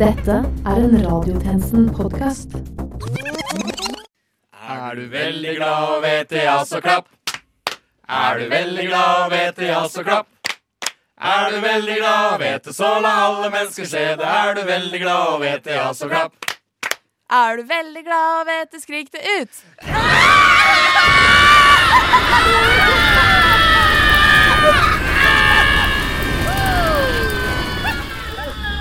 Dette er en Radiotjenesten-podkast. Er du veldig glad og vet det, ja, så klapp. Er du veldig glad og vet det, ja, så klapp. Er du veldig glad og vet det, så la alle mennesker se det. Er du veldig glad og vet det, ja, så klapp. Er du veldig glad og vet det, skrik det ut.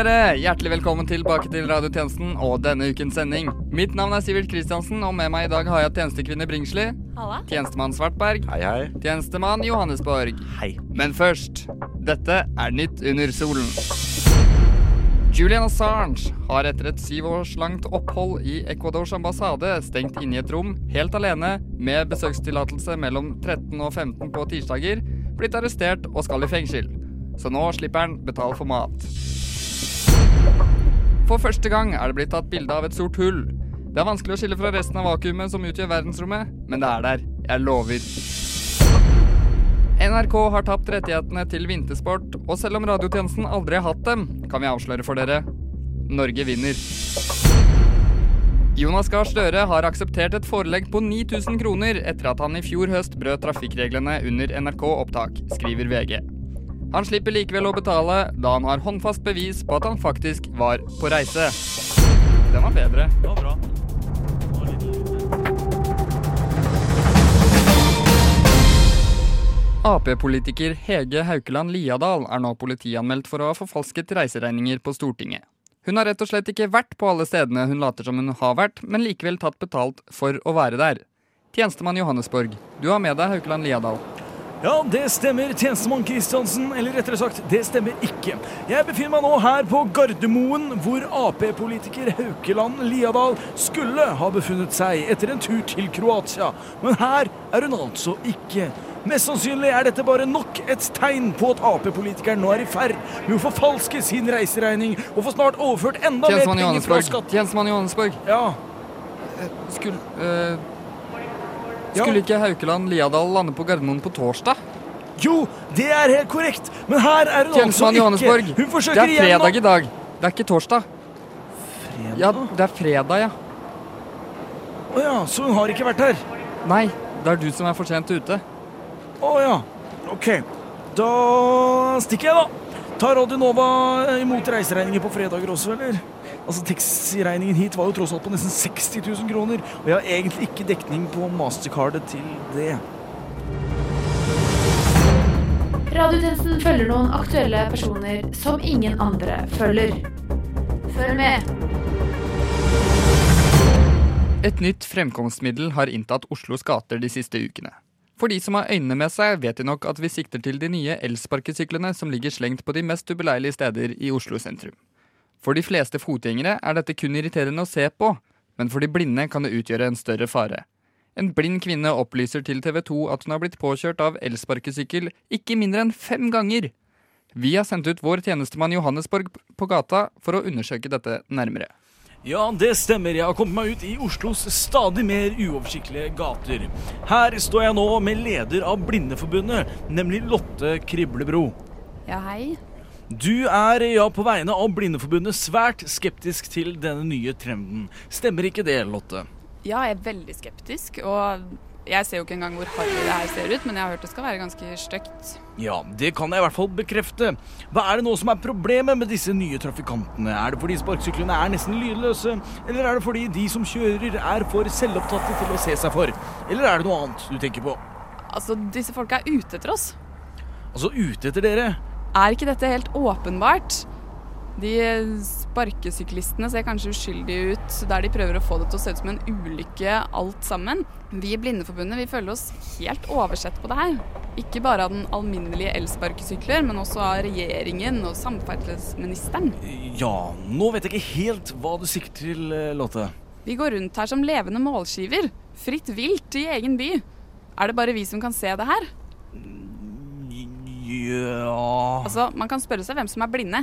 Dere! Hjertelig velkommen tilbake til radiotjenesten og denne ukens sending. Mitt navn er Sivert Kristiansen, og med meg i dag har jeg tjenestekvinne Bringsli, Halla. tjenestemann Svartberg, Hei, hei. tjenestemann Johannesborg. Hei. Men først, dette er Nytt under solen. Julian Assange har etter et syv års langt opphold i Ecuadors ambassade stengt inne i et rom helt alene med besøkstillatelse mellom 13 og 15 på tirsdager, blitt arrestert og skal i fengsel. Så nå slipper han betale for mat. For første gang er det blitt tatt bilde av et sort hull. Det er vanskelig å skille fra resten av vakuumet som utgjør verdensrommet, men det er der. Jeg lover. NRK har tapt rettighetene til vintersport, og selv om radiotjenesten aldri har hatt dem, kan vi avsløre for dere Norge vinner. Jonas Gahr Støre har akseptert et forelegg på 9000 kroner etter at han i fjor høst brøt trafikkreglene under NRK-opptak, skriver VG. Han slipper likevel å betale, da han har håndfast bevis på at han faktisk var på reise. Den var bedre. Det var bra. Ap-politiker Hege Haukeland Liadal er nå politianmeldt for å ha forfalsket reiseregninger på Stortinget. Hun har rett og slett ikke vært på alle stedene hun later som hun har vært, men likevel tatt betalt for å være der. Tjenestemann Johannesborg, du har med deg Haukeland Liadal. Ja, det stemmer, tjenestemann Kristiansen. Eller rettere sagt, det stemmer ikke. Jeg befinner meg nå her på Gardermoen, hvor Ap-politiker Haukeland Liadal skulle ha befunnet seg etter en tur til Kroatia. Men her er hun altså ikke. Mest sannsynlig er dette bare nok et tegn på at Ap-politikeren nå er i ferd med å forfalske sin reiseregning og få snart overført enda mer penger fra skatt... Tjenestemann Johannesborg. Ja, Skulle, øh. Skulle ikke Haukeland Liadal lande på Gardermoen på torsdag? jo, det er helt korrekt. Men her er hun altså Tjenestemann ikke. Johannesborg. Hun Det forsøker er igjen nå. fredag i dag. Det er ikke torsdag. Fredag? Ja, det er fredag, ja. Å ja, så hun har ikke vært her? Nei, det er du som er for sent ute. Å ja. OK. Da stikker jeg, da. Tar Radio Nova imot reiseregninger på fredager også, eller? Altså, Taxiregningen hit var jo tross alt på nesten 60 000 kroner, og jeg har egentlig ikke dekning på mastercardet til det. Radiotjenesten følger noen aktuelle personer som ingen andre følger. Følg med. Et nytt fremkomstmiddel har inntatt Oslos gater de siste ukene. For de som har øynene med seg, vet de nok at vi sikter til de nye elsparkesyklene som ligger slengt på de mest ubeleilige steder i Oslo sentrum. For de fleste fotgjengere er dette kun irriterende å se på, men for de blinde kan det utgjøre en større fare. En blind kvinne opplyser til TV 2 at hun har blitt påkjørt av elsparkesykkel ikke mindre enn fem ganger. Vi har sendt ut vår tjenestemann Johannesborg på gata for å undersøke dette nærmere. Ja, det stemmer. Jeg har kommet meg ut i Oslos stadig mer uoversiktlige gater. Her står jeg nå med leder av Blindeforbundet, nemlig Lotte Kriblebro. Ja, hei. Du er ja på vegne av Blindeforbundet svært skeptisk til denne nye trenden. Stemmer ikke det, Lotte? Ja, jeg er veldig skeptisk, og jeg ser jo ikke engang hvor harry det her ser ut, men jeg har hørt det skal være ganske stygt. Ja, det kan jeg i hvert fall bekrefte. Hva er det nå som er problemet med disse nye trafikantene? Er det fordi sparkesyklene er nesten lydløse, eller er det fordi de som kjører er for selvopptatte til å se seg for? Eller er det noe annet du tenker på? Altså, disse folka er ute etter oss. Altså ute etter dere? Er ikke dette helt åpenbart? De sparkesyklistene ser kanskje uskyldige ut der de prøver å få det til å se ut som en ulykke alt sammen. Vi i Blindeforbundet vi føler oss helt oversett på det her. Ikke bare av den alminnelige elsparkesykler, men også av regjeringen og samferdselsministeren. Ja, nå vet jeg ikke helt hva du sikter til, eh, Lotte. Vi går rundt her som levende målskiver. Fritt vilt i egen by. Er det bare vi som kan se det her? Ja Altså, Man kan spørre seg hvem som er blinde.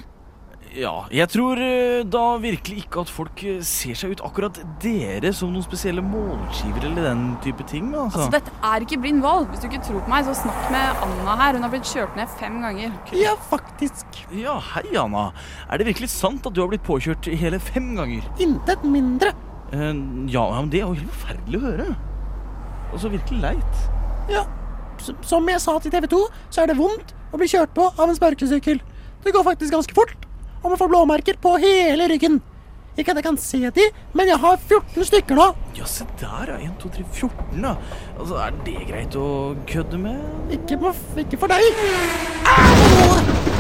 Ja, jeg tror eh, da virkelig ikke at folk eh, ser seg ut akkurat dere som noen spesielle målskiver eller den type ting. Altså. Altså, Dette er ikke blind vold. Hvis du ikke tror på meg, så snakk med Anna her. Hun har blitt kjørt ned fem ganger. Ja, faktisk. Ja, hei Anna. Er det virkelig sant at du har blitt påkjørt hele fem ganger? Intet mindre. Uh, ja, men det er jo helt forferdelig å høre. Og så virkelig leit. Ja, som jeg sa til TV 2, så er det vondt å blir kjørt på av en sparkesykkel. Det går faktisk ganske fort, og man får blåmerker på hele ryggen. Ikke at jeg kan se de, men jeg har 14 stykker nå. Ja, se der, ja. 1, 2, 3, 14, da. Altså, Er det greit å kødde med? Ikke, på, ikke for deg. Au!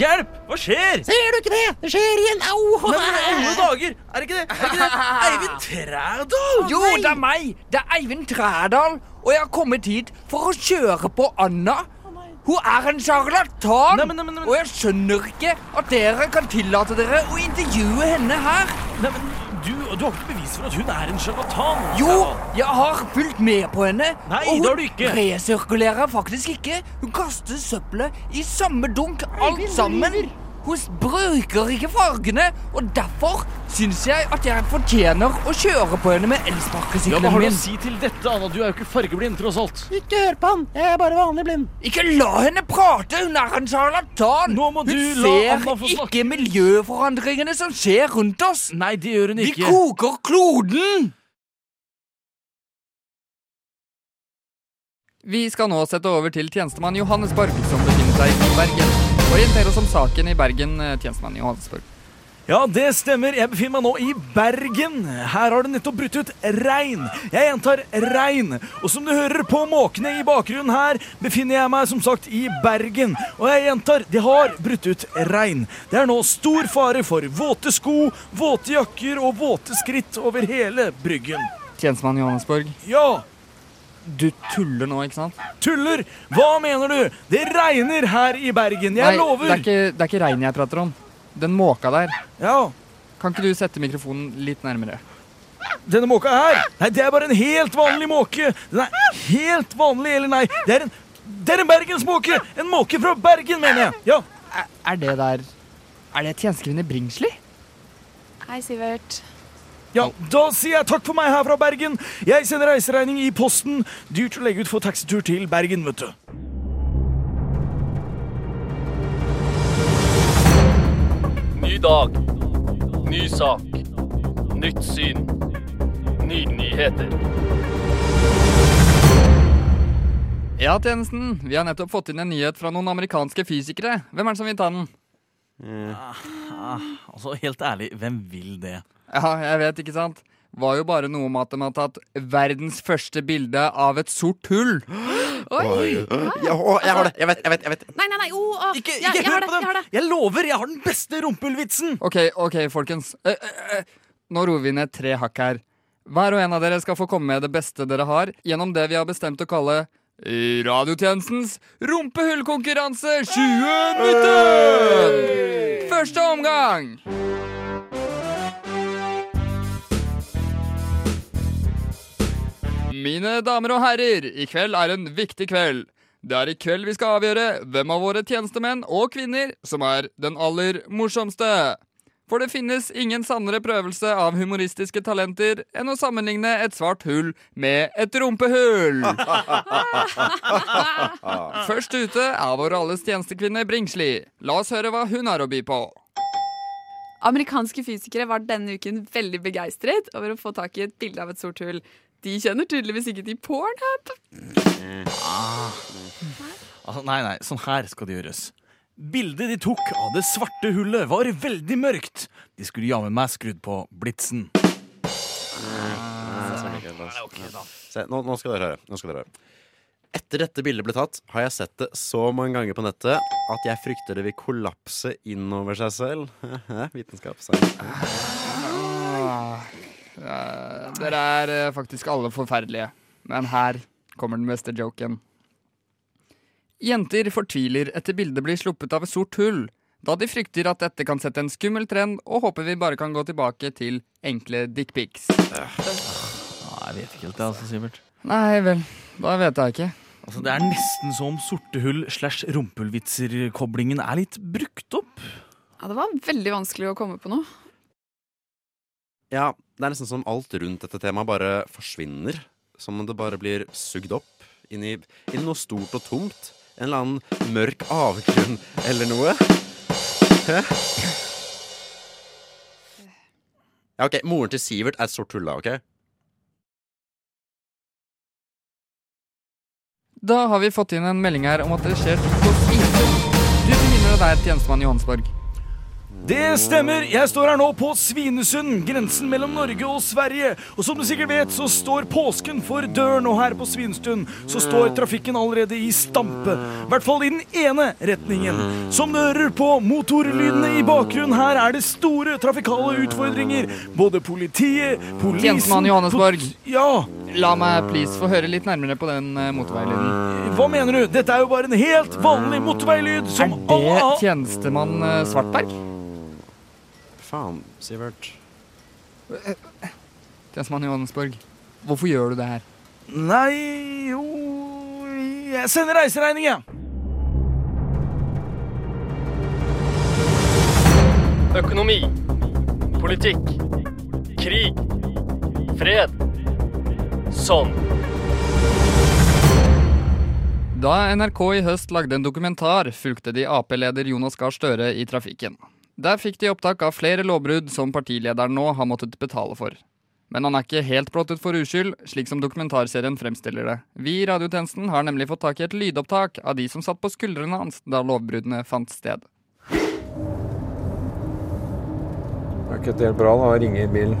Hjelp! Hva skjer? Ser du ikke det? Det skjer igjen. Au! Men i alle dager! Er det ikke det? Er det, ikke det? Eivind Trædal! Jo, det er meg. Det er Eivind Trædal. Og jeg har kommet hit for å kjøre på Anna. Hun er en sjarlatan. Og jeg skjønner ikke at dere kan tillate dere å intervjue henne her. Nei, men du, du har ikke bevis for at hun er en sjarlatan. Jo, jeg har fulgt med på henne. Nei, og hun resirkulerer faktisk ikke. Hun kaster søppelet i samme dunk, alt sammen. Hun bruker ikke fargene, og derfor syns jeg at jeg fortjener å kjøre på henne med Ja, Hva har du å si til dette, Anna? Du er jo ikke fargeblind, tross alt. Ikke hør på han. Jeg er bare vanlig blind. Ikke la henne prate, hun er en charlatan. Nå må Hun la ser Anna få ikke miljøforandringene som skjer rundt oss. Nei, det gjør hun ikke. Vi koker kloden! Vi skal nå sette over til tjenestemann Johannesborg, som befinner seg i Bergen. Orienter oss om saken i Bergen, eh, tjenestemann Johansborg? Ja, det stemmer. Jeg befinner meg nå i Bergen. Her har det nettopp brutt ut regn. Jeg gjentar regn. Og som du hører på måkene i bakgrunnen her, befinner jeg meg som sagt i Bergen. Og jeg gjentar, det har brutt ut regn. Det er nå stor fare for våte sko, våte jakker og våte skritt over hele Bryggen. Tjenestemann Johannesborg, Ja, du tuller nå, ikke sant? tuller! Hva mener du? Det regner her i Bergen. Jeg Nei, lover. Det er ikke, det er ikke regn jeg prater om. Den måka der. Ja, Kan ikke du sette mikrofonen litt nærmere? Denne måka her Nei, det er bare en helt vanlig måke Den er helt vanlig, eller nei Det er en, det er en bergensmåke En måke fra Bergen, mener jeg Ja, Er, er det der Er det tjenestekvinne Bringsli? Hei, Sivert. Ja Da sier jeg takk for meg her fra Bergen Jeg sender reiseregning i posten Dyrt å legge ut for taxitur til Bergen, vet du Ny dag. Ny sak. Nytt syn. Nye nyheter. Ja, tjenesten. Vi har nettopp fått inn en nyhet fra noen amerikanske fysikere. Hvem er det som vil ta den? Altså, helt ærlig, hvem vil det? Ja, jeg vet, ikke sant? Var jo bare noe om at de har tatt verdens første bilde av et sort hull. Oi! Ja, å, jeg har det. Jeg vet, jeg vet. jeg vet Nei, nei, nei. Oh, oh. Ikke, Ja, ikke jeg har hør det, på jeg har det. Jeg lover, jeg har den beste rumpehullvitsen! Ok, ok, folkens. Eh, eh, eh, Nå roer vi ned tre hakk her. Hver og en av dere skal få komme med det beste dere har gjennom det vi har bestemt å kalle Radiotjenestens rumpehullkonkurranse 2019! Første omgang! Mine damer og herrer, i kveld er en viktig kveld. Det er i kveld vi skal avgjøre hvem av våre tjenestemenn og -kvinner som er den aller morsomste. For det finnes ingen sannere prøvelse av humoristiske talenter enn å sammenligne et svart hull med et rumpehull. Først ute er vår alles tjenestekvinne Bringsli. La oss høre hva hun har å by på. Amerikanske fysikere var denne uken veldig begeistret over å få tak i et bilde av et sort hull. De kjenner tydeligvis ikke til Pornhub. Altså, nei, nei, sånn her skal det gjøres. Bildet de tok av det svarte hullet var veldig mørkt. De skulle jammen meg skrudd på blitsen. Se, nå, nå skal dere høre. Nå skal dere høre. Etter dette bildet ble tatt, har jeg sett det så mange ganger på nettet at jeg frykter det vil kollapse innover seg selv. Vitenskap. Dere er eh, faktisk alle forferdelige. Men her kommer den beste joken. Jenter fortviler etter bildet blir sluppet av et sort hull, da de frykter at dette kan sette en skummel trend, og håper vi bare kan gå tilbake til enkle dickpics. Nei, jeg vet ikke helt det, altså, Sivert. Nei vel, da vet jeg ikke. Altså, det er nesten som sortehull slash rumpehullvitser-koblingen er litt brukt opp. Ja, det var veldig vanskelig å komme på noe. Ja, det er nesten som alt rundt dette temaet bare forsvinner. Som om det bare blir sugd opp inn i, inn i noe stort og tomt. En eller annen mørk avgrunn eller noe. Ja, ok, Moren til Sivert er et sort hull, da, ok? Da har vi fått inn en melding her om at det skjer Du finner deg der, tjenestemann Johansborg. Det stemmer. Jeg står her nå på Svinesund, grensen mellom Norge og Sverige. Og som du sikkert vet, så står påsken for døren, og her på Svinestund så står trafikken allerede i stampe. I hvert fall i den ene retningen. Som du hører på motorlydene i bakgrunnen, her er det store trafikale utfordringer. Både politiet, polisen Tjenestemann Johannesborg. Ja, La meg please få høre litt nærmere på den uh, motorveilyden. hva mener du? Dette er jo bare en helt vanlig motorveilyd Er som det alle har. tjenestemann eh, Svartberg? Faen, Sivert. Tjenestemann Johannesborg. Hvorfor gjør du det her? Nei, jo Jeg sender reiseregning, jeg. Økonomi. Politikk. Krig. Fred. Sånn. Da NRK i høst lagde en dokumentar, fulgte de Ap-leder Jonas Gahr Støre i trafikken. Der fikk de opptak av flere lovbrudd som partilederen nå har måttet betale for. Men han er ikke helt blottet for uskyld, slik som dokumentarserien fremstiller det. Vi i radiotjenesten har nemlig fått tak i et lydopptak av de som satt på skuldrene hans da lovbruddene fant sted. Det Er ikke det helt bra da, å ringe i bilen?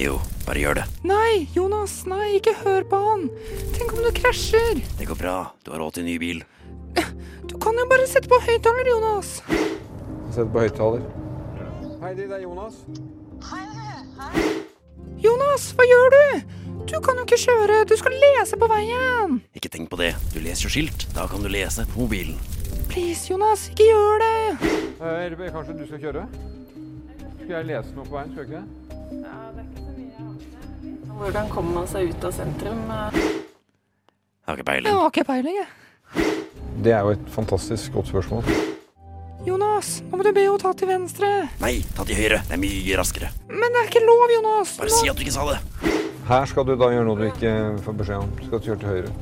Jo, bare gjør det. Nei, Jonas, nei, ikke hør på han! Tenk om du krasjer! Det går bra. Du har råd til ny bil. Du kan jo bare sette på høyttaler, Jonas! Sett på høyttaler. Hei, det er Jonas. Jonas, hva gjør du? Du kan jo ikke kjøre, du skal lese på veien! Ikke tenk på det. Du leser jo skilt. Da kan du lese på mobilen. Please, Jonas, ikke gjør det! Eh, kanskje du skal kjøre? Skal jeg lese noe på veien, skal jeg ikke det? Hvordan kommer man seg ut av sentrum? Jeg har ikke Jeg peiling. har ikke peiling, jeg. Det er jo et fantastisk godt spørsmål. Jonas, nå må du be henne ta til venstre. Nei, ta til høyre. Det er mye raskere. Men det er ikke lov, Jonas. Bare si at du ikke sa det. Her skal du da gjøre noe du ikke får beskjed om. Du skal kjøre til høyre.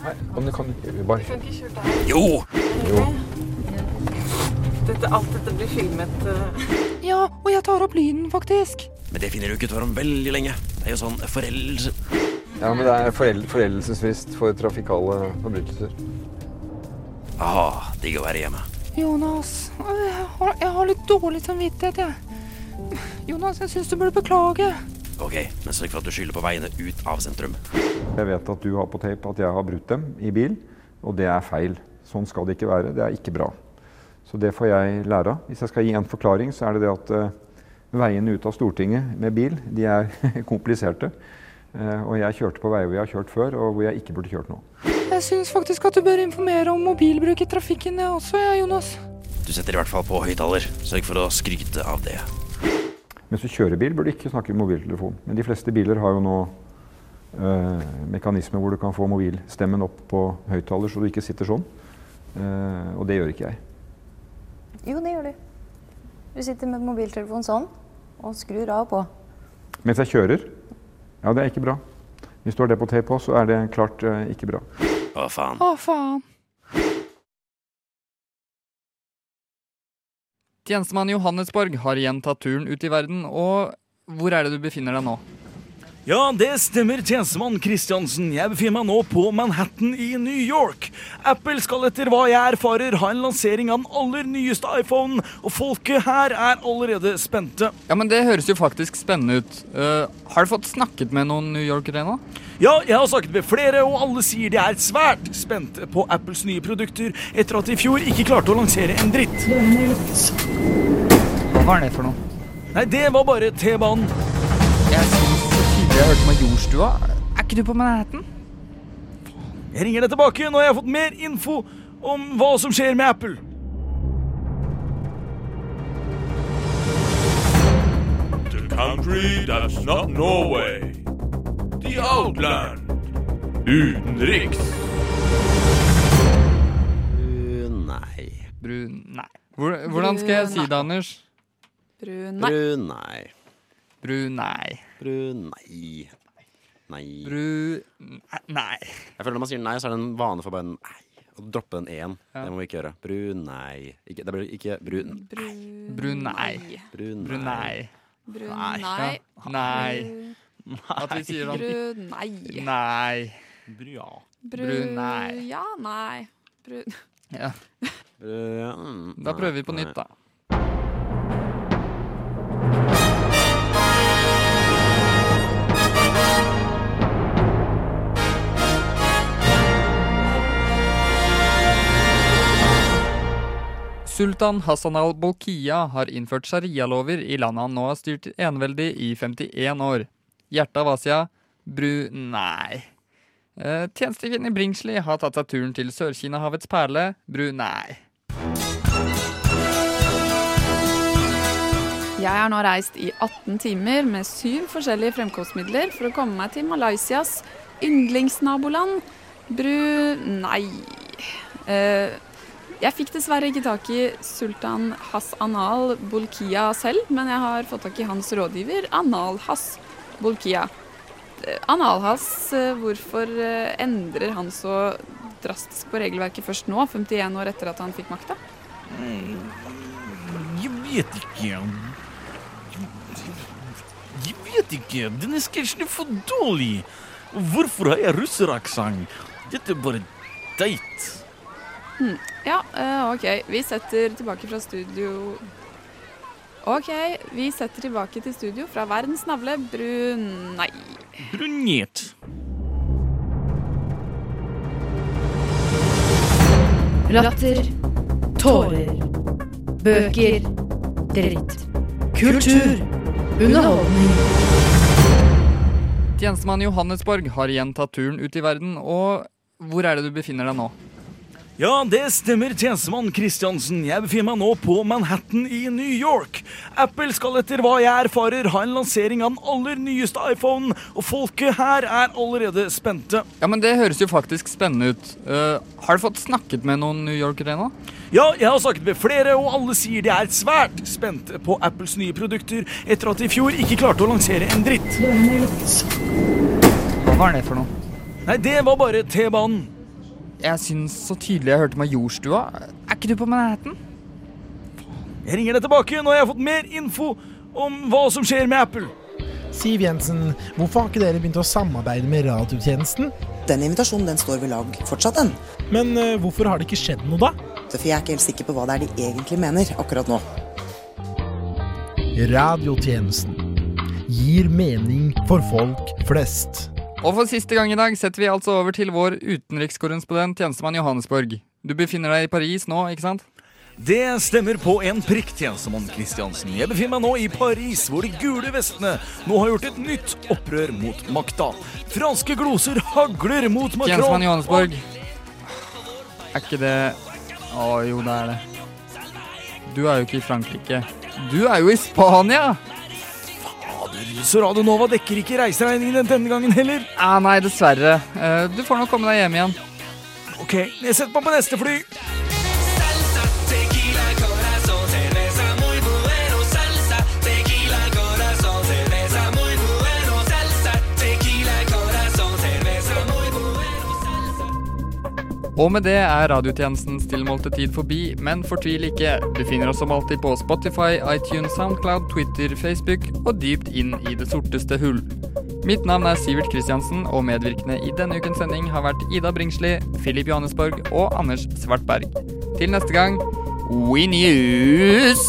Nei, men det kan du ikke. Bare Kan ikke kjøre der. Jo! Jo. Dette, alt dette blir filmet. eh. Ja, og jeg tar opp lyden, faktisk. Men det finner du ikke ut om veldig lenge. Det er jo sånn foreldelse... Ja, men det er foreld foreldelsesfrist for trafikale forbrytelser. Ah, digg å være hjemme. Jonas, jeg har, jeg har litt dårlig samvittighet, jeg. Jonas, jeg syns du burde beklage. Ok, men sørg for at du skylder på veiene ut av sentrum. Jeg vet at du har på tape at jeg har brutt dem i bil, og det er feil. Sånn skal det ikke være. Det er ikke bra. Så det får jeg lære av. Hvis jeg skal gi en forklaring, så er det det at eh, veiene ut av Stortinget med bil, de er kompliserte. Eh, og jeg kjørte på veier hvor jeg har kjørt før, og hvor jeg ikke burde kjørt nå. Jeg syns faktisk at du bør informere om mobilbruk i trafikken, jeg også, ja, Jonas. Du setter i hvert fall på høyttaler. Sørg for å skryte av det. Mens du kjører bil, bør du ikke snakke i mobiltelefon. Men de fleste biler har jo nå eh, mekanismer hvor du kan få mobilstemmen opp på høyttaler, så du ikke sitter sånn. Eh, og det gjør ikke jeg. Jo, det gjør du. Du sitter med mobiltelefonen sånn og skrur av og på. Mens jeg kjører? Ja, det er ikke bra. Hvis du har det på tape på, så er det klart eh, ikke bra. Å, faen. Å, faen. Tjenestemann Johannesborg har igjen tatt turen ut i verden, og hvor er det du befinner deg nå? Ja, det stemmer, tjenestemann Kristiansen. Jeg befinner meg nå på Manhattan i New York. Apple skal etter hva jeg erfarer ha en lansering av den aller nyeste iPhonen, og folket her er allerede spente. Ja, men Det høres jo faktisk spennende ut. Uh, har du fått snakket med noen New Yorkere ennå? Ja, jeg har snakket med flere, og alle sier de er svært spente på Apples nye produkter etter at de i fjor ikke klarte å lansere en dritt. Hva var det for noe? Nei, det var bare T-banen. Jeg synes så har jeg hørte Majorstua. Er ikke du på Manhattan? Jeg ringer deg tilbake når jeg har fått mer info om hva som skjer med Apple. The country that's not Norway. The Outland. Utenriks. Brunei. Brun, nei. hvordan skal jeg si det, Anders? Brunei. Brunei. Brunei. Brunei. Nei. Bru... Nei. Jeg føler Når man sier nei, så er det en vane for bare nei. Å droppe den én. Ja. Det må vi ikke gjøre. Brunei. Ikke, det blir ikke bru... Brunei. Brunei. Brunei. Brunei. Ja. Nei. At vi sier sånn Brunei. Nei. Bru Brunei. Ja, nei. Bru... Ja. Bru- ja, Da prøver vi på nytt, da. Sultan Hassan al-Bolkiya har innført sharialover i landet han nå har styrt eneveldig i 51 år. Hjertet av Asia Brunei. Eh, Tjenestekvinnen i Bringsli har tatt seg turen til Sør-Kina-havets perle Brunei. Jeg har nå reist i 18 timer med syv forskjellige fremkomstmidler for å komme meg til Malaysias yndlingsnaboland Bru... Nei. Eh, jeg fikk dessverre ikke tak i sultan Hass Anal Bolkia selv, men jeg har fått tak i hans rådgiver Anal Hass Bolkia. Eh, Anal Has, eh, hvorfor eh, endrer han så drastisk på regelverket først nå, 51 år etter at han fikk makta? Jeg vet ikke. Jeg vet ikke. Denne sketsjen er for dårlig. Hvorfor har jeg russeraksent? Dette er bare teit. Hmm. Ja, eh, OK. Vi setter tilbake fra studio OK, vi setter tilbake til studio fra verdens navle Brunei. Brunjet. Latter. Tårer. Bøker. Dritt. Kultur. Underholdning. Tjenestemann Johannesborg har igjen tatt turen ut i verden, og hvor er det du befinner deg nå? Ja, det stemmer, tjenestemann Kristiansen. Jeg befinner meg nå på Manhattan i New York. Apple skal etter hva jeg erfarer ha en lansering av den aller nyeste iPhonen, og folket her er allerede spente. Ja, men Det høres jo faktisk spennende ut. Uh, har du fått snakket med noen New Yorkere ennå? Ja, jeg har snakket med flere, og alle sier de er svært spente på Apples nye produkter etter at de i fjor ikke klarte å lansere en dritt. Hva var det for noe? Nei, det var bare T-banen. Jeg syns så tydelig jeg hørte Majorstua. Er ikke du på Manhattan? Jeg ringer deg tilbake når jeg har fått mer info om hva som skjer med Apple. Siv Jensen, hvorfor har ikke dere begynt å samarbeide med radiotjenesten? Den invitasjonen den står ved lag fortsatt, den. Men uh, hvorfor har det ikke skjedd noe, da? For jeg er ikke helt sikker på hva det er de egentlig mener akkurat nå. Radiotjenesten gir mening for folk flest. Og for siste gang i dag setter vi altså over til vår utenrikskorrespondent tjenestemann Johannesborg. Du befinner deg i Paris nå, ikke sant? Det stemmer på en prikk, tjenestemann Kristiansen. Jeg befinner meg nå i Paris, hvor de gule vestene nå har gjort et nytt opprør mot makta. Franske gloser hagler mot Macron. Tjenestemann Johannesborg. Er ikke det Å jo, det er det. Du er jo ikke i Frankrike. Du er jo i Spania! Så Radio Nova dekker ikke reiseregningene denne gangen heller. Ah, nei, dessverre. Eh, Du får nok komme deg hjem igjen. Ok, jeg setter meg på neste fly. Og med det er radiotjenestens tilmålte tid forbi, men fortvil ikke. Du finner oss som alltid på Spotify, iTunes, Soundcloud, Twitter, Facebook og dypt inn i det sorteste hull. Mitt navn er Sivert Kristiansen, og medvirkende i denne ukens sending har vært Ida Bringsli, Filip Johannesborg og Anders Svartberg. Til neste gang, We News!